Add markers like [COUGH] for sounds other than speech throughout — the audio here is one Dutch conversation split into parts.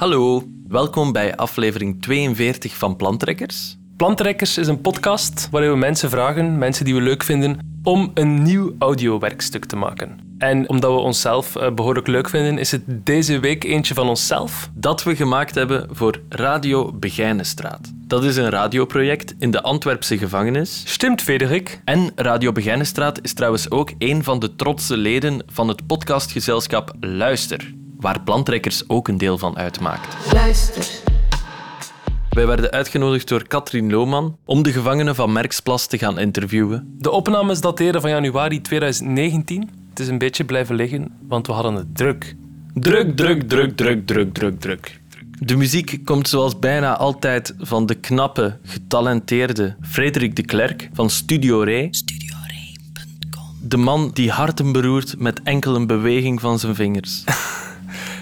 Hallo, welkom bij aflevering 42 van Plantrekkers. Plantrekkers is een podcast waarin we mensen vragen, mensen die we leuk vinden, om een nieuw audiowerkstuk te maken. En omdat we onszelf eh, behoorlijk leuk vinden, is het deze week eentje van onszelf. Dat we gemaakt hebben voor Radio Begijnenstraat. Dat is een radioproject in de Antwerpse gevangenis. Stimt, Frederik? En Radio Begijnenstraat is trouwens ook een van de trotse leden van het podcastgezelschap Luister, waar Plantrekkers ook een deel van uitmaakt. Luister. Wij werden uitgenodigd door Katrien Lohman om de gevangenen van Merksplas te gaan interviewen. De opnames dateren van januari 2019. Het is een beetje blijven liggen, want we hadden het druk. Druk, druk, druk, druk, druk, druk, druk. De muziek komt zoals bijna altijd van de knappe, getalenteerde Frederik de Klerk van Studio Ray. De man die harten beroert met enkele beweging van zijn vingers. [LAUGHS]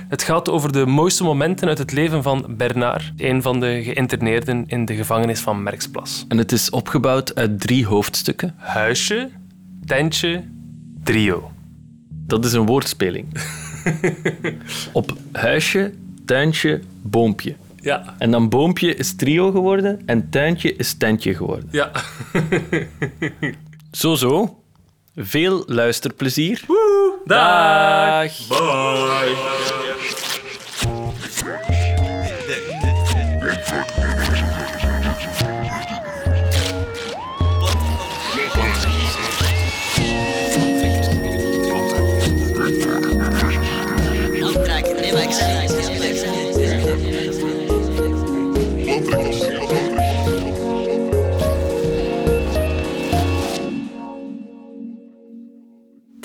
Het gaat over de mooiste momenten uit het leven van Bernard, een van de geïnterneerden in de gevangenis van Merksplas. En het is opgebouwd uit drie hoofdstukken. Huisje, tentje, trio. Dat is een woordspeling. [LAUGHS] Op huisje, tuintje, boompje. Ja. En dan boompje is trio geworden en tuintje is tentje geworden. Ja. Zo zo. Veel luisterplezier. Dag.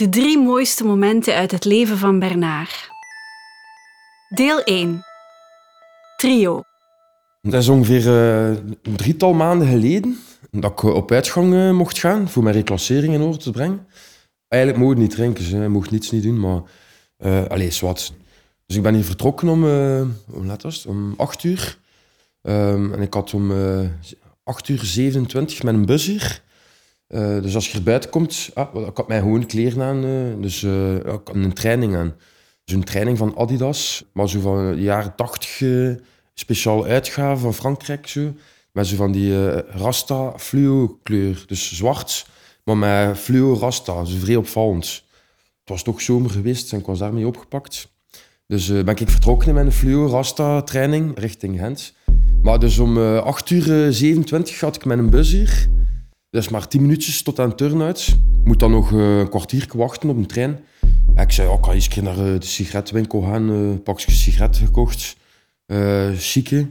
De drie mooiste momenten uit het leven van Bernard. Deel 1. Trio. Dat is ongeveer eh, een drietal maanden geleden dat ik eh, op uitgang eh, mocht gaan voor mijn reclassering in orde te brengen. Eigenlijk mocht ik niet drinken, ze mocht niets niet doen, maar uh, allee, zwart. Dus ik ben hier vertrokken om, het? om 8 uur. Um, en ik had om uh, 8 uur 27 met een bus hier. Uh, dus als je er buiten komt, ah, ik had mijn gewone kleren aan, uh, dus uh, ik had een training aan. Dus een training van Adidas, maar zo van de jaren 80 speciaal uitgave van Frankrijk. Zo. Met zo van die Rasta fluo kleur, dus zwart, maar met fluo Rasta, zo vrij opvallend. Het was toch zomer geweest en ik was daarmee opgepakt. Dus ben ik vertrokken met een fluo Rasta training richting Gent. Maar dus om 8 uur 27 had ik een bus hier. Dat is maar 10 minuutjes tot aan turn-out. Ik moet dan nog uh, een kwartier wachten op een trein. Ik zei, oh, ik ga eens keer naar uh, de sigarettenwinkel gaan. Uh, een pakje sigaretten gekocht. Uh, chique.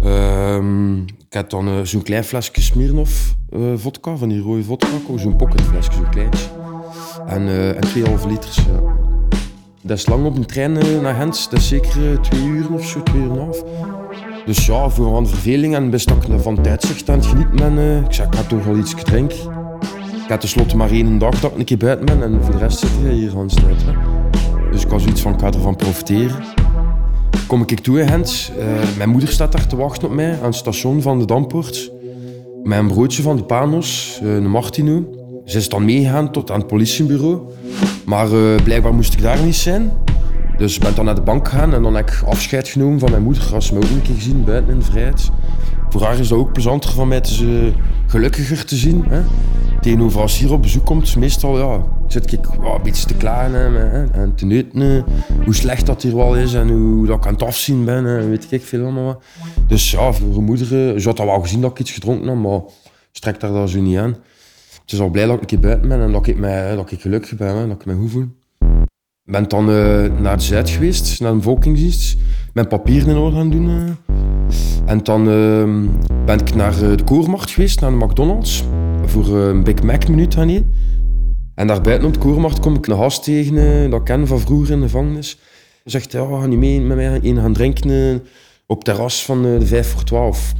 Ehm, ik heb dan zo'n klein flesje Smirnoff vodka, van die rode vodka. Zo'n pocketflesje, zo'n kleintje. En, en 2,5 liters, ja. Dat is lang op een trein naar Gent. Dat is zeker twee uur of zo, twee uur en een half. Dus ja, voor van verveling en best dat ik van tijdzicht aan het genieten. Uh, ik zei, ik ga toch wel iets drinken. Ik had tenslotte maar één dag dat ik een keer buiten ben en voor de rest zit je hier het uit. Dus ik had zoiets van, ik ga ervan profiteren. Kom ik toe in Gent. Uh, mijn moeder staat daar te wachten op mij aan het station van de Dampoort. Een broodje van de Panos, uh, een Martino. Ze is dan meegegaan tot aan het politiebureau. Maar blijkbaar moest ik daar niet zijn. Dus ik ben dan naar de bank gegaan en dan heb ik afscheid genomen van mijn moeder. Als ze me ook een keer gezien buiten in de vrijheid. Voor haar is dat ook plezanter van mij te gelukkiger te zien. Hè. Tegenover als hier op bezoek komt, meestal ja, zit ik oh, een beetje te klagen hè, en te neuten. Hoe slecht dat hier wel is en hoe dat ik aan het afzien ben. Weet ik veel allemaal wat. Dus ja, voor mijn moeder, uh, ze had al wel gezien dat ik iets gedronken had, maar strekt daar daar zo niet aan. Ze is al blij dat ik een keer buiten ben en dat ik, mij, dat ik gelukkig ben, hè, dat ik me goed voel. Ik ben dan uh, naar de Zuid geweest, naar de bevolkingsdienst. Mijn papieren in orde gaan doen. Uh. En dan uh, ben ik naar de Koormarkt geweest, naar de McDonald's. Voor een Big Mac minuut gaan. En daar buiten op de Koormarkt kom ik een gast tegen, dat ik ken van vroeger in de gevangenis. Hij zegt, ja, ga niet mee met mij een gaan drinken op het terras van de 5 voor 12.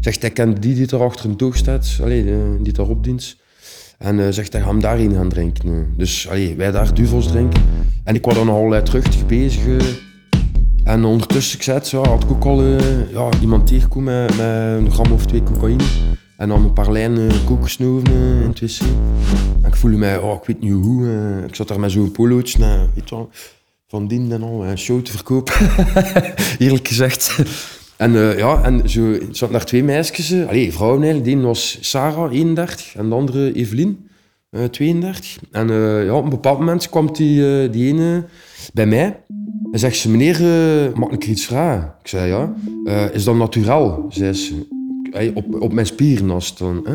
Zegt, hij kent die die daar achter een toog staat, allee, die daar opdient. En zegt hij, ga hem daarin gaan drinken. Dus allee, wij daar duvels drinken. En ik was dan al terug bezig. En ondertussen, ik had ik ook al uh, ja, iemand tegengekomen met, met, een gram of twee cocaïne. En dan een paar lijnen koek gesnoven in het wc. En ik voelde mij, oh, ik weet niet hoe. ik zat daar met zo'n polootje, weet van dien en al, een show te verkopen. [LAUGHS] Eerlijk gezegd. En ja, en zo zat naar twee meisjes, uh, vrouwen eigenlijk. De ene was Sarah, 31, en de andere Evelien, uh, 32. En ja, op een bepaald moment kwam die, die ene bij mij en zegt ze, meneer, mag ik iets vragen? Ik zei, ja. is dat naturaal? Zei ze, op, op mijn spieren als dan.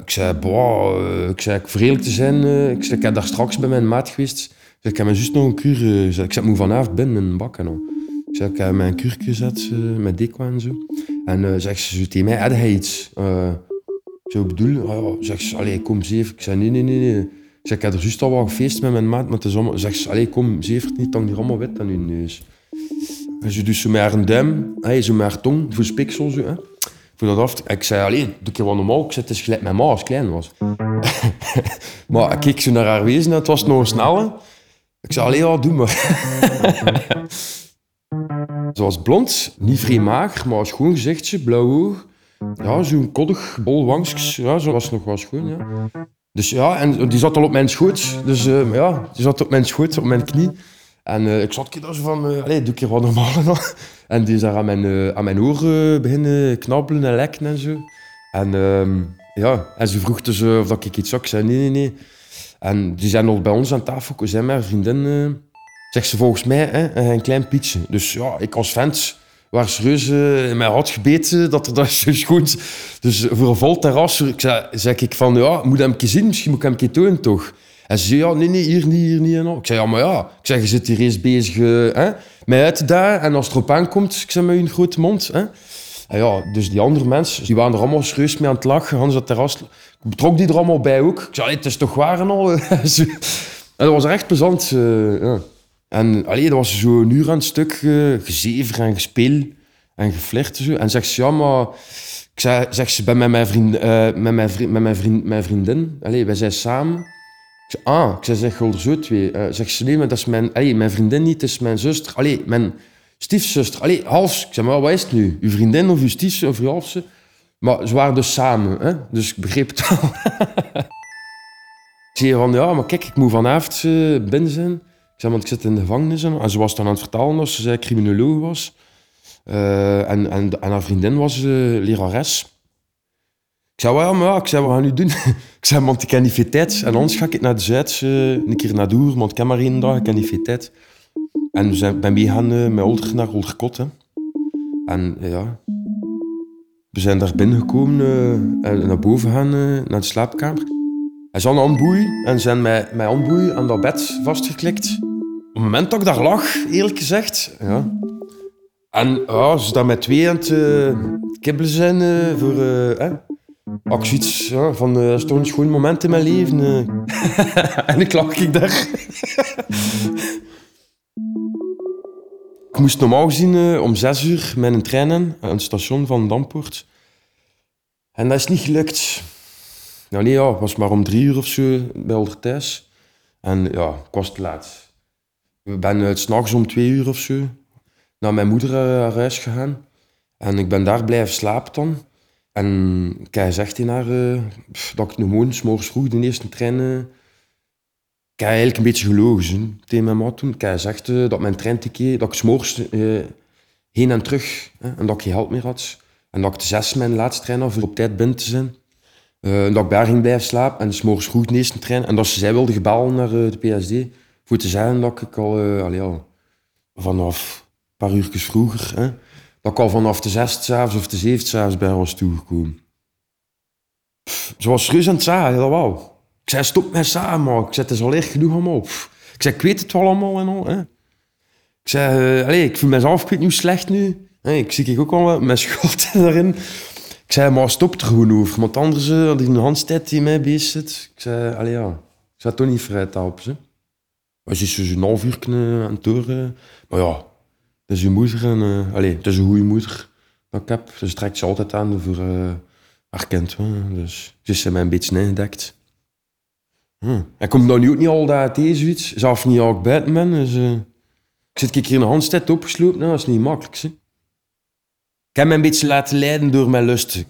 Ik zei, boah, ik zei, eerlijk te zijn, ik, zei, ik heb daar straks bij mijn maat geweest. Ik, zei, ik heb me juist nog een kuur, ik zei, ik moet vanavond binnen in een bak. Ik zeg, ik heb mijn kuurtje gezet met dekwa en zo. En zegt ze zo tegen mij, had hij iets? Zo bedoel, oh, zeg ze, kom zeven. Ik zeg, nee, nee, nee. Ik zeg, ik heb er juist al wel gefeest met mijn maat, maar het is allemaal... Zeg ze, allee, kom, zeven niet, dan die allemaal wit aan je neus. En ze doet zo met haar duim, hey, zo met haar tong, voor spiksel zo, hè. Voor dat af. Ik zei, alleen, doe keer wat normaal. Ik zei, het is gelijk mijn ma als klein was. [LAUGHS] maar ik keek zo naar haar wezen, het was nog een snelle. Ik zei, alleen, ja, doe maar. [LAUGHS] Ze was blond, niet vrij mager, maar schoon gezichtje, blauw oog. Ja, zo'n koddig, bol wangstjes. Ja, zo was nog wel schoon, ja. Dus ja, en die zat al op mijn schoot. Dus uh, ja, die zat op mijn schoot, op mijn knie. En uh, ik zat daar zo van, allee, doe een keer wat normaal. [LAUGHS] En die is daar aan mijn, uh, aan mijn oren beginnen knabbelen en lekken en zo. En uh, ja, en ze vroeg dus of dat ik iets zag. Ik zei nee, nee, nee. En die zijn al bij ons aan tafel, ik zijn mijn vriendin zegt ze volgens mij hè, een klein pietje. Dus ja, ik als vent waar serieus in mijn hart gebeten dat er dat is goed. Dus voor een vol terras ik zei, zeg ik van ja, moet hem een zien, misschien moet ik hem een tonen toch. En ze zei ja, nee, nee, hier niet, hier niet. En. Ik zei ja, maar ja, ik zeg, je zit hier eens bezig uh, hè, met uit daar en als het erop aankomt, ik zeg met een grote mond. Hè. En ja, dus die andere mensen, die waren er allemaal serieus mee aan het lachen. Hans dat terras, ik betrok die er allemaal bij ook. Ik zei, het is toch waar en al. [LAUGHS] en dat was echt plezant. Uh, ja. En allee, dat was zo een uur aan het stuk uh, gezever en gespeel en geflirt. Zo. En zegt ze, ja, maar... Ik zei, zeg ze, ben met mijn, vriend, uh, met mijn, vriend, met mijn, vriend, mijn vriendin. Allee, wij zijn samen. Ik zei, ah, ik zei, zeg, er zo twee. Uh, zegt ze, nee, maar dat is mijn... Allee, mijn vriendin niet, het is mijn zuster. Allee, mijn stiefzuster. Allee, half. Ik zei, maar wat is het nu? Uw vriendin of uw stiefzuster of uw halfse? Maar ze waren dus samen, hè? dus ik begreep het al. [LAUGHS] ik zei van, ja, maar kijk, ik moet vanavond uh, binnen zijn zei, want ik zit in de gevangenis. En ze was dan aan het vertalen dat ze zei criminoloog was. Uh, en, en, en, haar vriendin was uh, lerares. Ik zei, well, maar ja, ik zei, wat gaan nu doen? [LAUGHS] ik zei, want ik ken veel tijd. En anders ga ik naar de Zuid, uh, een keer naar Doer, want ik ken maar één dag, ik ken niet veel tijd. En we zijn, ben meegaan met Older naar Olderkot. Hè. En ja, we zijn daar binnengekomen en naar boven gaan, naar de slaapkamer. Hij zat een handboei en zijn met mijn handboei aan dat bed vastgeklikt. Op het moment dat ik daar lag, eerlijk gezegd. Ja. En ja, ze daar met twee aan het uh, kibbelen zijn uh, voor... Uh, zoiets ja, van, uh, is toch een schoon moment in mijn leven. [LAUGHS] en ik lag ik daar. ik moest normaal gezien om zes uur met een trein in, aan het station van Dampoort. En dat is niet gelukt. Nou nee, ja, het was maar om drie uur of zo bij Older thuis. En ja, ik was te laat. Ik ben uh, s'nachts om twee uur of zo naar mijn moeder uh, huis gegaan. En ik ben daar blijven slapen dan. En ik heb gezegd in haar uh, dat ik gewoon s'morgens vroeg de eerste trein... Ik heb eigenlijk een beetje gelogen tegen mijn maat toen. Ik heb dat mijn treinticket, dat ik s'morgens heen en terug en dat ik geen geld meer had. En dat ik de zes mijn laatste trein had voor op tijd binnen te zijn. Dat ik daar ging blijven slapen en dus morgens vroeg de eerste trein. En dat ze zij wilde gebellen naar de PSD voor te zeggen dat ik al, uh, allee, al vanaf een paar uurtjes vroeger, dat ik al vanaf de zes s'avonds of de zeven s'avonds bij was toegekomen. Pff, ze was serieus aan het zeggen, dat. Ik zei, stop met samen, maar ik zei, het al erg genoeg allemaal. Pff. Ik zei, ik weet het wel allemaal en al. Ik zei, uh, allez, ik voel mezelf, niet slecht nu. Ik zie ik ook al mijn schot [LAUGHS] erin. Ik zei, maar stop er gewoon over. Want anders had ik een handstijd die mij bezig zit. Ik zei, allee ja, ik zou toch niet vrij helpen. Ze. Ze is dus een half uur aan het door. Maar ja, dat is je moeder. En, uh, allee, het is een goede moeder dat ik heb. Ze trekt ze altijd aan voor uh, haar kind. Dus ze is mij een beetje ingedekt. Hm. En komt dan nu ook niet al dat tegen zoiets. Zelf niet al ben. Dus, uh, ik zit hier in een handstijd opgeslopen. Nou, dat is niet makkelijk. Hè. Ik heb me een beetje laten leiden door mijn lust.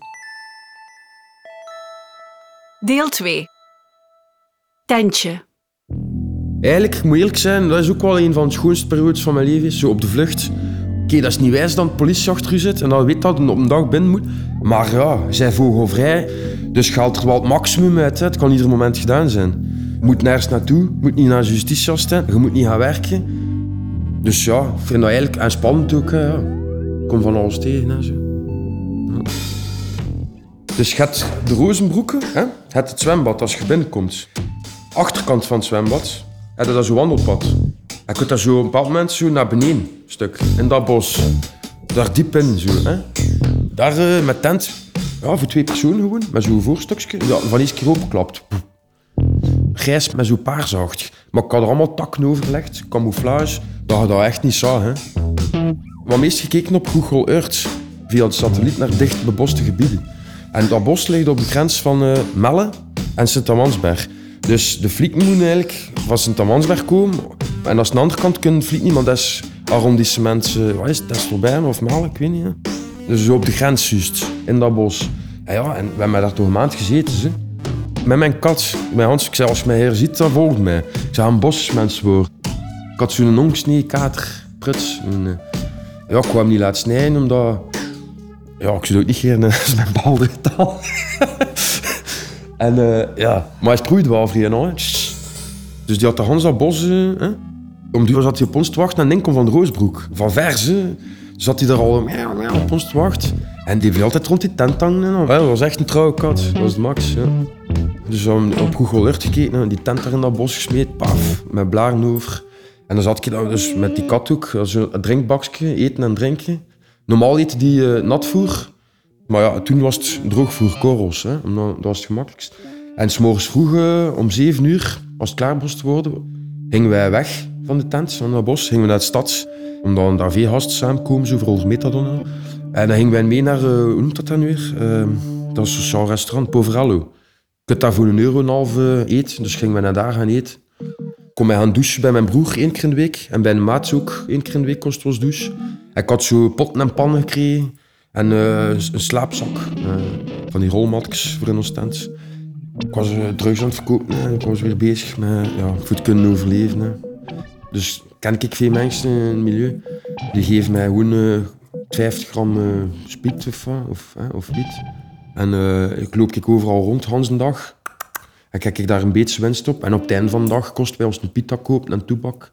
Deel 2. Tentje. Eigenlijk, ik moet eerlijk zijn, dat is ook wel een van de schoonste periodes van mijn leven. Zo op de vlucht. Oké, dat is niet wijs dat de politie achter u zit en dat weet dat je op een dag binnen moet. Maar ja, zij vogelvrij. Dus je haalt er wel het maximum uit. Hè. Het kan ieder moment gedaan zijn. Je moet nergens naartoe, je moet niet naar justitie staan, je moet niet gaan werken. Dus ja, ik vind dat eigenlijk en spannend ook. Kom van alles tegen en zo. Dus je hebt de rozenbroeken, hè? je hebt het zwembad als je binnenkomt. Achterkant van het zwembad, je dat zo'n wandelpad. Je kunt daar zo een bepaald moment zo naar beneden, een stuk, in dat bos. Daar diep in, zo. Hè? Daar eh, met tent, ja, voor twee personen gewoon, met zo'n voorstukje, ja, van eens keer opgeklapt. Grijs met zo'n paarsacht. Maar ik had er allemaal takken overgelegd, camouflage, dat je dat echt niet zag. Hè? We meest gekeken op Google Earth, via de satelliet naar dicht beboste gebieden. En dat bos ligt op de grens van eh, Melle en Sint-Amansberg. Dus de fliek moet eigenlijk van Sint-Amansberg komen. En als de andere kant kunnen fliek niet, maar dat is arrondissement, uh, wat is het, of Melle, ik weet niet. Dus op de grens juist, in dat bos. En ja, en we hebben daar toch een maand gezeten, ze. Met mijn kat, mijn Hans, ik zei, als je mij hier ziet, dan volgt mij. Ik zei, een bosmens voor. Ik had zo'n ongsnee, kater, pruts. En, uh, ja, ik kwam niet laten snijden, omdat... Ja, ik zou ook niet gerne [LAUGHS] als mijn bal taal. En uh, ja, maar hij sproeide wel vrij. Dus die had de Hans dat bos... Hè? Om die zat hij op ons te wachten en kwam van de Roosbroek. Van verse zat hij er al op ons te wachten. En die bleef altijd rond die tent hangen. Dat was echt een trouwe kat. Dat was de max, ja. Dus we op Google Earth gekeken, die tent daar in dat bos gesmeed, paf, met blaren over. En dan zat ik daar dus met die kat ook, een drinkbakje, eten en drinken. Normaal eten die uh, natvoer, maar ja, toen was het droogvoer, korrels, hè, dat was het gemakkelijkst. En s'morgens vroeg, uh, om zeven uur, als het klaar moest worden, gingen wij weg van de tent, van dat bos, gingen we naar de stad, omdat daar veel gasten samenkomen, zo voor ons metadon. En dan gingen wij mee naar, uh, hoe noemt dat dan weer? Uh, dat is sociaal restaurant, Poverello. Je kunt daar voor een euro en een half eten, dus gingen we naar daar gaan eten. Kom mij gaan douchen bij mijn broer één keer in de week. En bij een maat ook één keer in de week kost douche. Ik had zo potten en pannen gekregen. En uh, een slaapzak. Uh, van die rolmatjes voor in ons tent. Ik was uh, drugs aan het verkopen. Hè. Ik was weer bezig met ja, te kunnen overleven. Dus ken ik veel mensen in het milieu. Die geven mij gewoon 50 gram speed of, of, of. En ik loop ik overal rond, Hans een dag. En kijk ik daar een beetje winst op. En op het einde van de dag kost wij ons een pita kopen en toebak.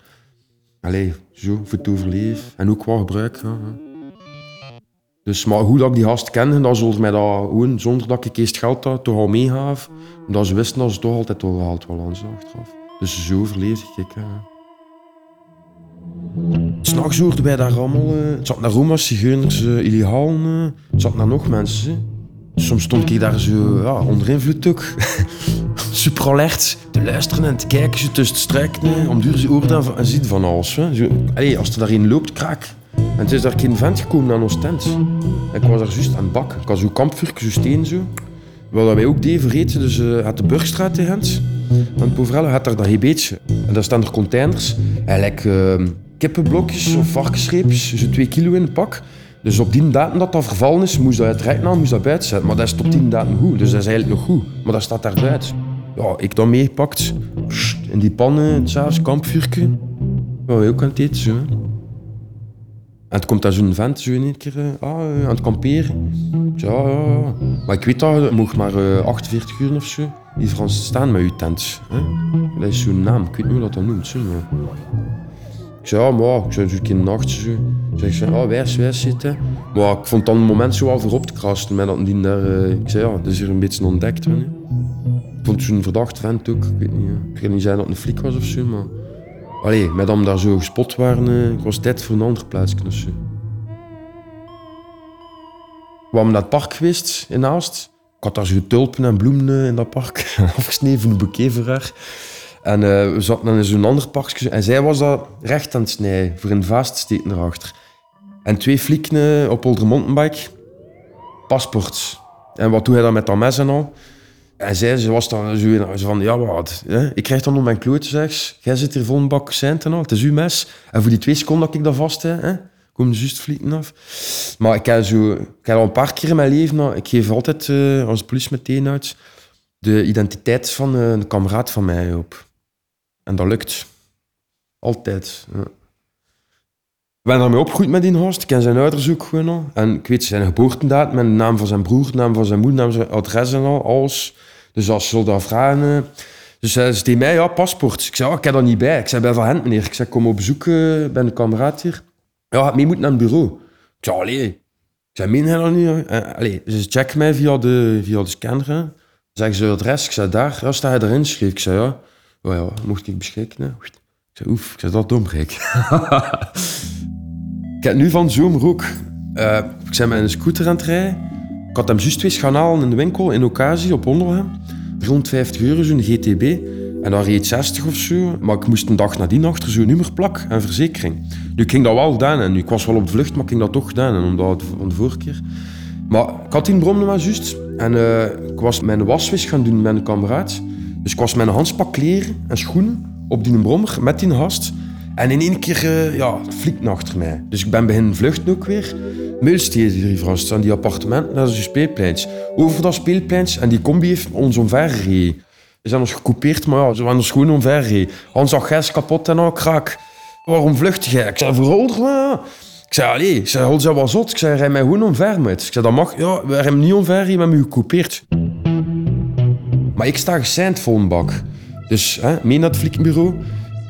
Allee, zo, voor overleven. En ook wat gebruik. Dus, maar hoe dat ik die gast kende, zullen ze mij dat gewoon, zonder dat ik eerst geld had, toch al meegaf. Omdat ze wisten dat ze toch altijd wel gehaald wel aan achteraf. Dus zo overleefde ik. Ja. S'nachts hoorden wij daar allemaal... Uh, het zat naar Roma's, zigeuners, uh, het zat naar nog mensen. Soms stond ik daar zo ja, onder invloed ook. [LAUGHS] Super alert te luisteren en te kijken, zo tussen strijken. Om duur ze oren en ziet van alles. Hè. Als er daarin loopt, kraak. En het is daar geen vent gekomen aan ons tent. En ik was daar juist aan het bak. Ik had zo'n kampvuur, zo steen zo. Wat wij ook deden vergeten, dus had de Burgstraat in Gent. Want Poverelle had daar dat beetje. En daar staan er containers. Eigenlijk uh, kippenblokjes of varkensreepjes, zo twee kilo in een pak. Dus op die datum dat dat vervallen is, moest dat nou, moest dat buiten. Maar dat is tot die datum goed, dus dat is eigenlijk nog goed. Maar dat staat daar buiten. Ja, ik dan meegepakt. In die pannen, s'avonds, kampvuurtje. Ja, ook aan het eten, zo. En het komt daar zo'n vent zo in één keer ah, aan het kamperen. Ja, ja, ja. Maar ik weet dat, je maar uh, 48 uur of zo die Fransen staan met je tent. Hè? Dat is zo'n naam, ik weet niet hoe dat dat noemt. Zo, maar... Ik zei, ja, maar ik zei, zo'n keer nacht. Zo. Ik zei, oh, wijs, wijs zitten. Maar ik vond dan een moment zo al voorop te krasten met dat die daar... Ik zei, ja, dat is hier een beetje ontdekt. Hè? Ik vond zo'n verdacht vent ook. Ik weet niet, ik kan niet zeggen dat het een flik was of zo, maar... Allee, met hem daar zo gespot waren, uh, ik was tijd voor een ander zo. We waren naar het park geweest in Aalst. Ik had daar zo tulpen en bloemen in dat park. [LAUGHS] Voor haar. En uh, we zaten dan in zo'n ander parkje. En zij was dat recht aan het snijden, voor een vaast steken erachter. En twee flikken op onze mountainbike. Paspoort. En wat doe hij dan met dat mes en al? En zij ze was dan zo van, ja wat, hè? ik krijg dan nog mijn kloot, zeg Jij zit hier vol een bak cent en al, het is uw mes. En voor die twee seconden dat ik dat vast heb, hè, komen juist vliegen af. Maar ik heb, zo, ik heb al een paar keer in mijn leven, ik geef altijd uh, als politie meteen uit, de identiteit van uh, een kameraad van mij op. En dat lukt. Altijd. Ja. Ik ben daarmee opgegroeid met die gast. Ik ken zijn ook gewoon al. En ik weet zijn geboortedatum, met de naam van zijn broer, naam van zijn moeder, naam van zijn adres en al, alles. Dus als ze dat vragen... eh, Dus hij zei mij, ja, paspoort. Ik zei, oh, ik heb dat niet bij. Ik zei, bij Van Hent, meneer. Ik zei, kom op bezoek eh, bij een kameraad hier. Ja, gaat mee moeten naar het bureau. Ik zei, allee. Ik zei, meen hij dat niet? Eh, allee, ze checken mij via de, via de scanner. Zeggen ze adres. Ik zei, daar. Ja, sta je erin? Schreef ik. zei, ja. Oh ja, mocht ik beschikken? hè? Ik zei, oef. Ik zei, dat domrijk. [LAUGHS] ik heb nu van zomer ook. eh, ik ben met een scooter aan het rijden. Had hem juist eens gaan halen in de winkel in occasie op Onderhem. 350 euro, zo'n GTB. En daar reed 60 of zo. Maar ik moest een dag nadien achter zo'n nummerplak en verzekering. Nu, ik ging dat wel gedaan. En ik was wel op de vlucht, maar ik ging dat toch gedaan. En omdat van de vorige keer. Maar ik had die brom maar juist. En eh, ik was mijn waswis gaan doen met een kameraad. Dus ik was een handspak kleren en schoenen op die brommer met die gast. En in één keer, eh, ja, het vliegt achter mij. Dus ik ben beginnen vluchten ook weer. Meulsteden hier vast, aan die appartementen, dat is een speelpleintje. Over dat speelpleintje, en die combi heeft ons omvergereden. We zijn ons gecoupeerd, maar ja, ze waren ons gewoon omvergereden. Hans agres kapot en al kraak. Waarom vlucht jij? Ik zei, verholder. Ik zei, allee, ik zei, hol ze wel zot. Ik zei, rij mij gewoon omver met. Ik zei, dat mag. Ja, we hebben niet omver, we hebben hem gecoupeerd. Maar ik sta geseind vol een bak. Dus, hè, mee naar het flikkenbureau.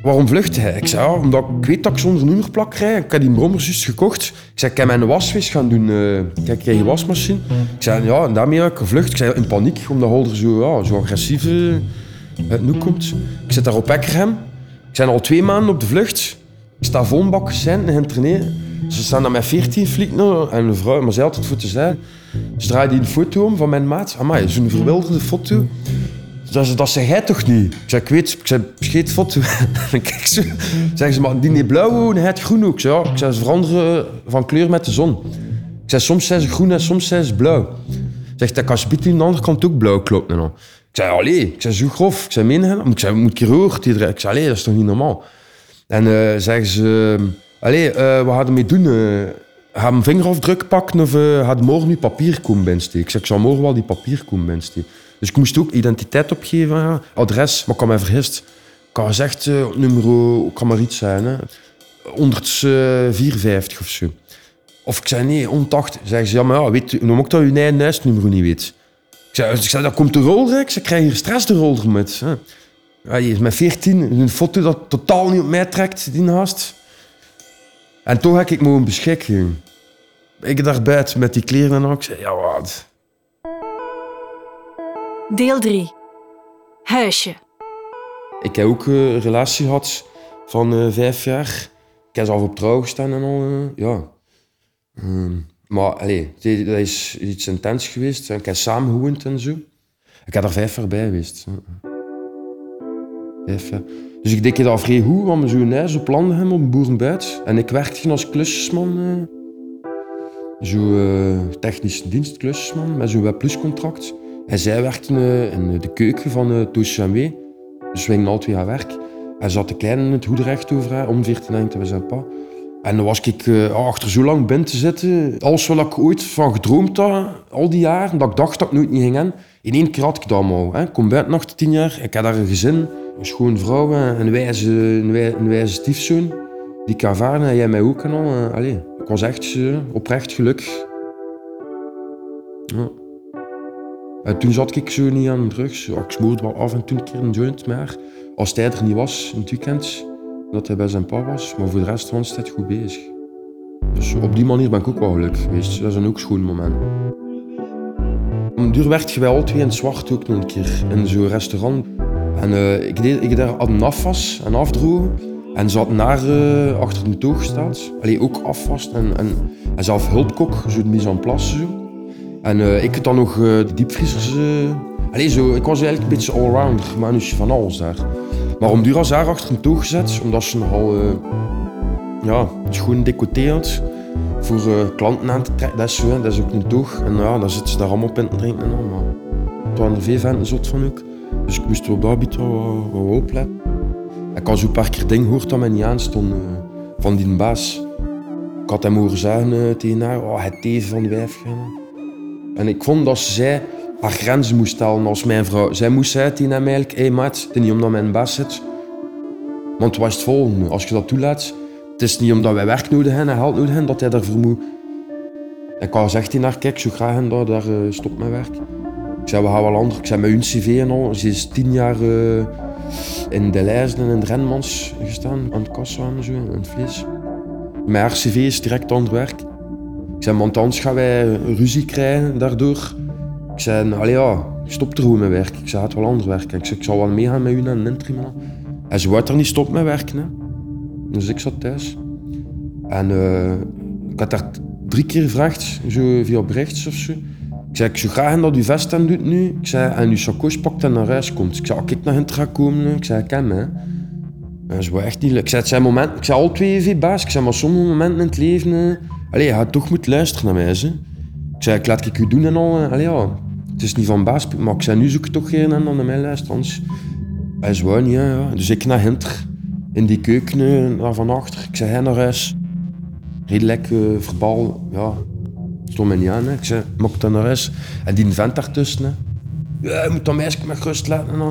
Waarom vlucht hij? Ik zei, ja, omdat ik weet dat ik zonder nummerplak rijd. Ik heb die brommer juist gekocht. Ik zei, ik heb mijn wasvis gaan doen. eh kijk, krijg je wasmachine? Ik zei, ja, en daarmee heb ik gevlucht. Ik zei, in paniek, omdat Holder zo, ja, zo agressief eh, uit nu komt. Ik zit daar op Ekkerhem. Ik ben al twee maanden op de vlucht. Ik sta vol een bak cent en traineren. Ze staan daar met 14 flikken en een vrouw, maar zij het voor zijn. Ze draaide een foto om van mijn maat. Amai, zo'n verwilderde foto. Dat, ze- dat zeg jij toch niet? Ik zei, ik weet, ik zei, scheet foto. en [LAUGHS] kijk zo. Zeggen ze, maar die niet blauw, hij het groen ook. Ik zei, ik zei, ze veranderen van kleur met de zon. Ik zei, soms zijn ze groen en soms zijn ze blauw. Zegt, dat kan ze aan de andere kant ook blauw klopt. Ik zei, allee, ik zei, zo grof. Ik zei, meen? Ik zei, moet ik hier? Ik zei, allee, dat is toch niet normaal? En eh, zeggen ze, allee, eh, wat gaan we ermee doen? Gaan we een vingerafdruk pakken of eh gaat morgen nu papier komen binnensteken? Ik zeg, ik zal morgen wel die papier komen binnensteken. Dus ik moest ook identiteit opgeven, adres, maar ik had mij vergist. Ik had gezegd, eh, nummer, kan maar iets zijn, hè. 154 of zo. Of ik zei, nee, 180. Zeggen ze, ja, maar ja, weet noem ook dat je eigen huisnummer niet weet. Ik zei, ik zei dat komt de rolder, ze krijgen hier stress de rolder met. Hè. Je is met 14, een foto dat totaal niet op mij trekt, die naast. En toch heb ik mogen beschikken. Ik daar buiten met die kleren en al. Ik zei, ja wat. Deel 3. Huisje. Ik heb ook eh, een relatie gehad van eh, vijf jaar. Ik heb zelf op trouw gestaan en al. eh, ja. Ehm, maar allee, dat is iets intens geweest. Ik heb samen gewoond en zo. Ik heb er vijf jaar bij geweest. Vijf jaar. Dus ik deed dat vrij goed, want we zo'n huis op landen hebben op boerenbuit. En ik werkte als klusjesman. zo eh, technisch dienstklusjesman met zo'n WebPlus-contract. En zij werkte eh, in de keuken van uh, Toos Chamé. Dus gingen al twee aan werk. Hij zat de kleine in het hoederecht over om 14 jaar te zijn pa. En dan was ik eh, achter zo lang binnen te zitten. Alles wat ik ooit van gedroomd had, al die jaren, dat ik dacht dat ik nooit niet ging. In één keer had ik dat. Hè. Ik kom buiten achter tien jaar, ik had daar een gezin, een schoon vrouw, en een wijze, een wij- een wijze stiefzoon. Die ik ervaren en jij mij ook en al. Eh, Allee, ik was echt eh, oprecht gelukkig. Ja. En toen zat ik zo niet aan drugs. Ja, ik smoorde wel af en toe een keer een joint, maar als hij er niet was in het weekend, dat hij bij zijn pa was. Maar voor de rest was hij goed bezig. Dus op die manier ben ik ook wel gelukkig geweest. Dat is een ook schoon moment. Om duur werd al twee in zwart ook nog een keer in zo'n restaurant. En eh, ik deed ik daar een afwas en afdrogen. En had naar eh, achter de toog gestaan. Allee, ook afwas en, en, zelf hulpkok, zo de mise en place zo. En eh, ik had dan nog de diepvriezers. eh Allee, zo, ik was eigenlijk een beetje allrounder, maar nu van alles daar. Maar om duur daar achter een toog gezet, omdat ze nogal ja, schoon decoté. Voor klanten aan te trekken, dat is zo, dat is ook een toog. En ja, dan zitten ze daar allemaal op in te drinken en al. Maar het waren er veel venten zot van ook. Dus ik moest er op dat gebied wel, wel opletten. Ik had zo'n paar keer dingen gehoord dat mij niet aanstond van die baas. Ik had hem horen zeggen tegen haar, oh, het teven van de wijf. En ik vond dat zij haar grenzen moest stellen als mijn vrouw. Zij moest zeggen tegen hem eigenlijk, hey, maat, het is niet omdat mijn baas zit. Want wat is het volgende? Als je dat toelaat, het is niet omdat wij werk nodig hebben en geld nodig hebben, dat hij daarvoor moet... Ik had gezegd naar kijk, zo graag dat, daar uh, stopt mijn werk. Ik zei, we gaan wel anders. Ik zei, met hun cv en al. Ze is tien jaar uh, in de en in de Renmans gestaan, aan het kassa en zo, in het vlees. Mijn haar cv is direct aan werk. Ik zei, want anders gaan wij ruzie krijgen daardoor. Ik zei, allee ja, stop er gewoon met werk. Ik zei, het wel anders werken. Ik zei, ik zal wel meegaan met u naar een interim. En ze wou er niet stoppen met werken. Dus ik zat thuis. En uh, ik had daar drie keer gevraagd, zo via berichts of zo. Ik zei, ik zou graag dat u vest aan doet nu. Ik zei, en uw sacoche pakt en naar huis komt. Ik zei, als ik naar hen ga komen, ik zei, ik ken me. En ze wou echt niet... Ik zei, het zijn momenten... Ik zei, al twee baas. Ik zei, maar sommige momenten in het leven... Allee, je gaat toch moeten luisteren naar mij, ze. Ik zei, laat ik u doen en al. Allee, ja. Het is niet van baas, maar ik zei, nu zoek ik toch geen en dan naar mij luisteren. Anders... Hij wou niet, ja, ja. Dus ik naar Hinter. In die keuken, naar van achter. Ik zei, hij naar huis. Redelijk uh, verbal, ja. Stond mij niet aan, hè. Ik zei, mag dan naar huis. En die vent daartussen, hè. Ja, je moet dat meisje met rust laten. En.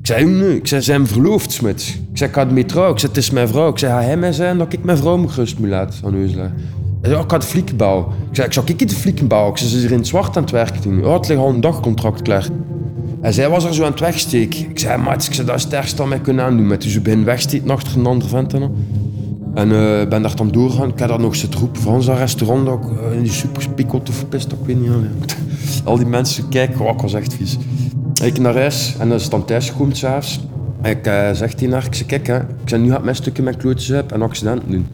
Ik zei, nee. Ik zei, zijn verloofd, Smit. Ik zei, ik ga mee trouwen. Ik zei, het is mijn vrouw. Ik zei, hij mij zijn dat ik mijn vrouw moet rust moet laten aan. Ik had flieken bouwen. Ik zei, ik zou ik de flieken bouwen. Ik zei, ze is er in het zwart aan het werken toen. Ja, het al een dagcontract klaar. En zij was er zo aan het wegsteken. Ik zei, maat, ik zei, dat is het ergste mij kunnen aandoen. Met dus begin wegsteken achter een andere vent. En uh, ben daar dan doorgaan. Ik heb daar nog zitten roepen van zo'n restaurant. Ik, uh, in die super spikot of verpest, ik weet niet. [LAUGHS] Al die mensen kijken, oh, ik was echt vies. Ik naar huis en dan is dan thuis gekomen s'avonds. Ik uh, zeg tegen haar, ik zeg, kijk, hè, ik zei, nu gaat mijn stukje met klootjes uit en accidenten doen.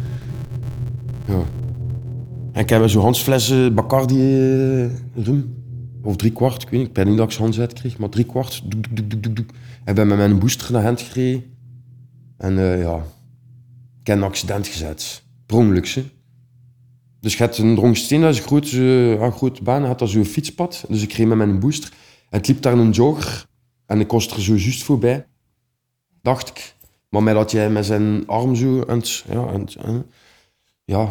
Ja. En ik heb zo'n Hansflessen Bacardi rum. Of drie kwart, ik weet niet. Ik ben niet dat ik Hans uitkreeg, maar drie kwart. Doek, doek, doek, met mijn booster naar hand gereden. En uh, ja, ik heb een accident gezet. Per Dus je hebt een Drongsteen, dat is een grote, een grote baan, had daar zo'n fietspad. Dus ik reed met mijn booster. En het liep daar een jogger. En ik was er zo juist voorbij. Dacht ik. Maar met dat jij met zijn arm zo... En, ja, en, ja,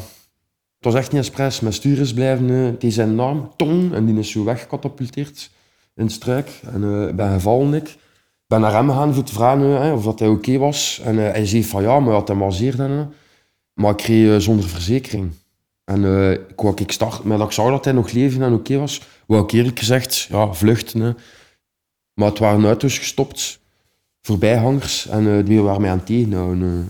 het was echt niet expres. Mijn stuur is blijven uh, tegen zijn arm, tong, en die is zo weggecatapulteerd in struik. En uh, ben gevallen ik. ben naar hem gegaan voor te vragen of dat hij oké was. En uh, hij zei van ja, maar had hem masseerd. En, maar ik kreeg zonder verzekering. En ik wou ik start, maar dat ik zag dat hij nog leven en oké was, wou ik eerlijk gezegd, ja, vluchten. Maar het waren auto's gestopt, voorbijhangers, en die waren mij aan het tegenhouden.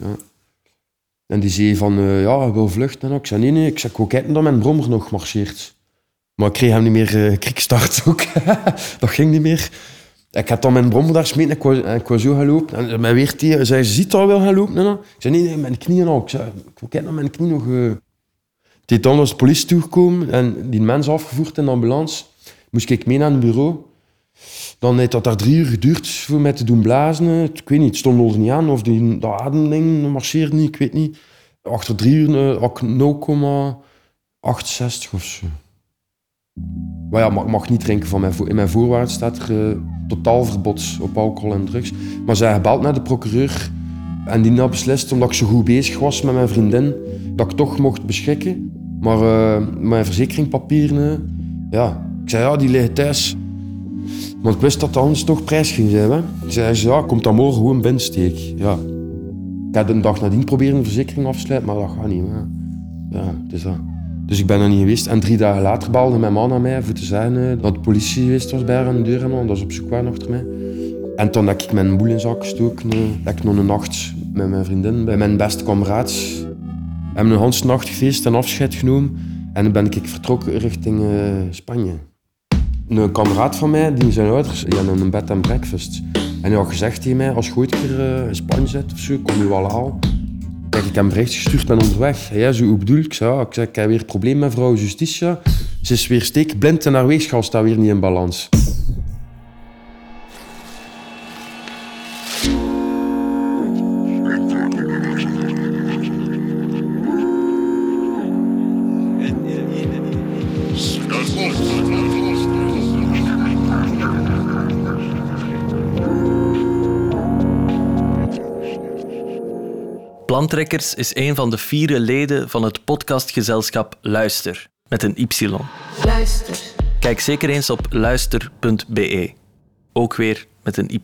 En die zei van, uh, ja, wil vluchten. En ik zei, nee. Ik zei, ik kijken dat mijn brommer nog marcheert. Maar ik kreeg hem niet meer uh, [LAUGHS] ook. dat ging niet meer. Ik had dan mijn brommer daar smeten en ik ik wou zo gaan. En mij weer tegen, zei, ziet al wel gaan lopen? En ik zei, nee, nee, mijn knieën al. Ik zei, ik wil dat mijn knie nog... Dan was de politie toegekomen en die mens afgevoerd in de ambulance. Moest ik mee naar het bureau. Dan heeft dat daar drie uur geduurd voor mij te doen blazen. Ik weet niet, het stond er niet aan. Of die, dat ademding marcheerde niet, ik weet niet. Achter drie uur had ik 0,68 of zo. Maar ja, mag, mag niet drinken van mijn In mijn voorwaarden staat er uh, totaal verbod op alcohol en drugs. Maar zij gebeld naar de procureur. En die had beslist, omdat ik zo goed bezig was met mijn vriendin, dat ik toch mocht beschikken. Maar uh, mijn verzekeringpapieren, ja. Ik zei, ja, die liggen thuis. Want ik wist dat het anders toch prijs ging zijn. Hè? Zei ze, ja, komt dan morgen gewoon binnensteek. Ja. Ik heb een dag nadien proberen een verzekering af te sluiten, maar dat gaat niet. Hè. Ja, is dat. Dus ik ben er niet geweest. En drie dagen later baalde mijn man naar mij voor te zeggen eh, dat de politie geweest was bij haar aan de deur. En dat ze op zoek waren achter mij. En toen heb ik mijn boel in zak gestoken. Uh, heb ik nog een nacht met mijn vriendin, bij mijn beste kameraad. We hebben een feest en afscheid genomen. En dan ben ik vertrokken richting uh, Spanje. Een kameraad van mij, die zijn ouders, die hadden een bed en breakfast. En hij had gezegd tegen mij, als je ooit keer uh, in Spanje zit of zo, kom je wel halen. Kijk, ik heb hem bericht gestuurd, ben onderweg. Ja, zo, hoe bedoel ik? Zei, ik, zei, ik heb weer een probleem met vrouw Justitia. Ze is weer steekblind en haar weegschaal staat weer niet in balans. Plantrekkers is een van de vier leden van het podcastgezelschap Luister, met een Y. Luister. Kijk zeker eens op luister.be, ook weer met een Y.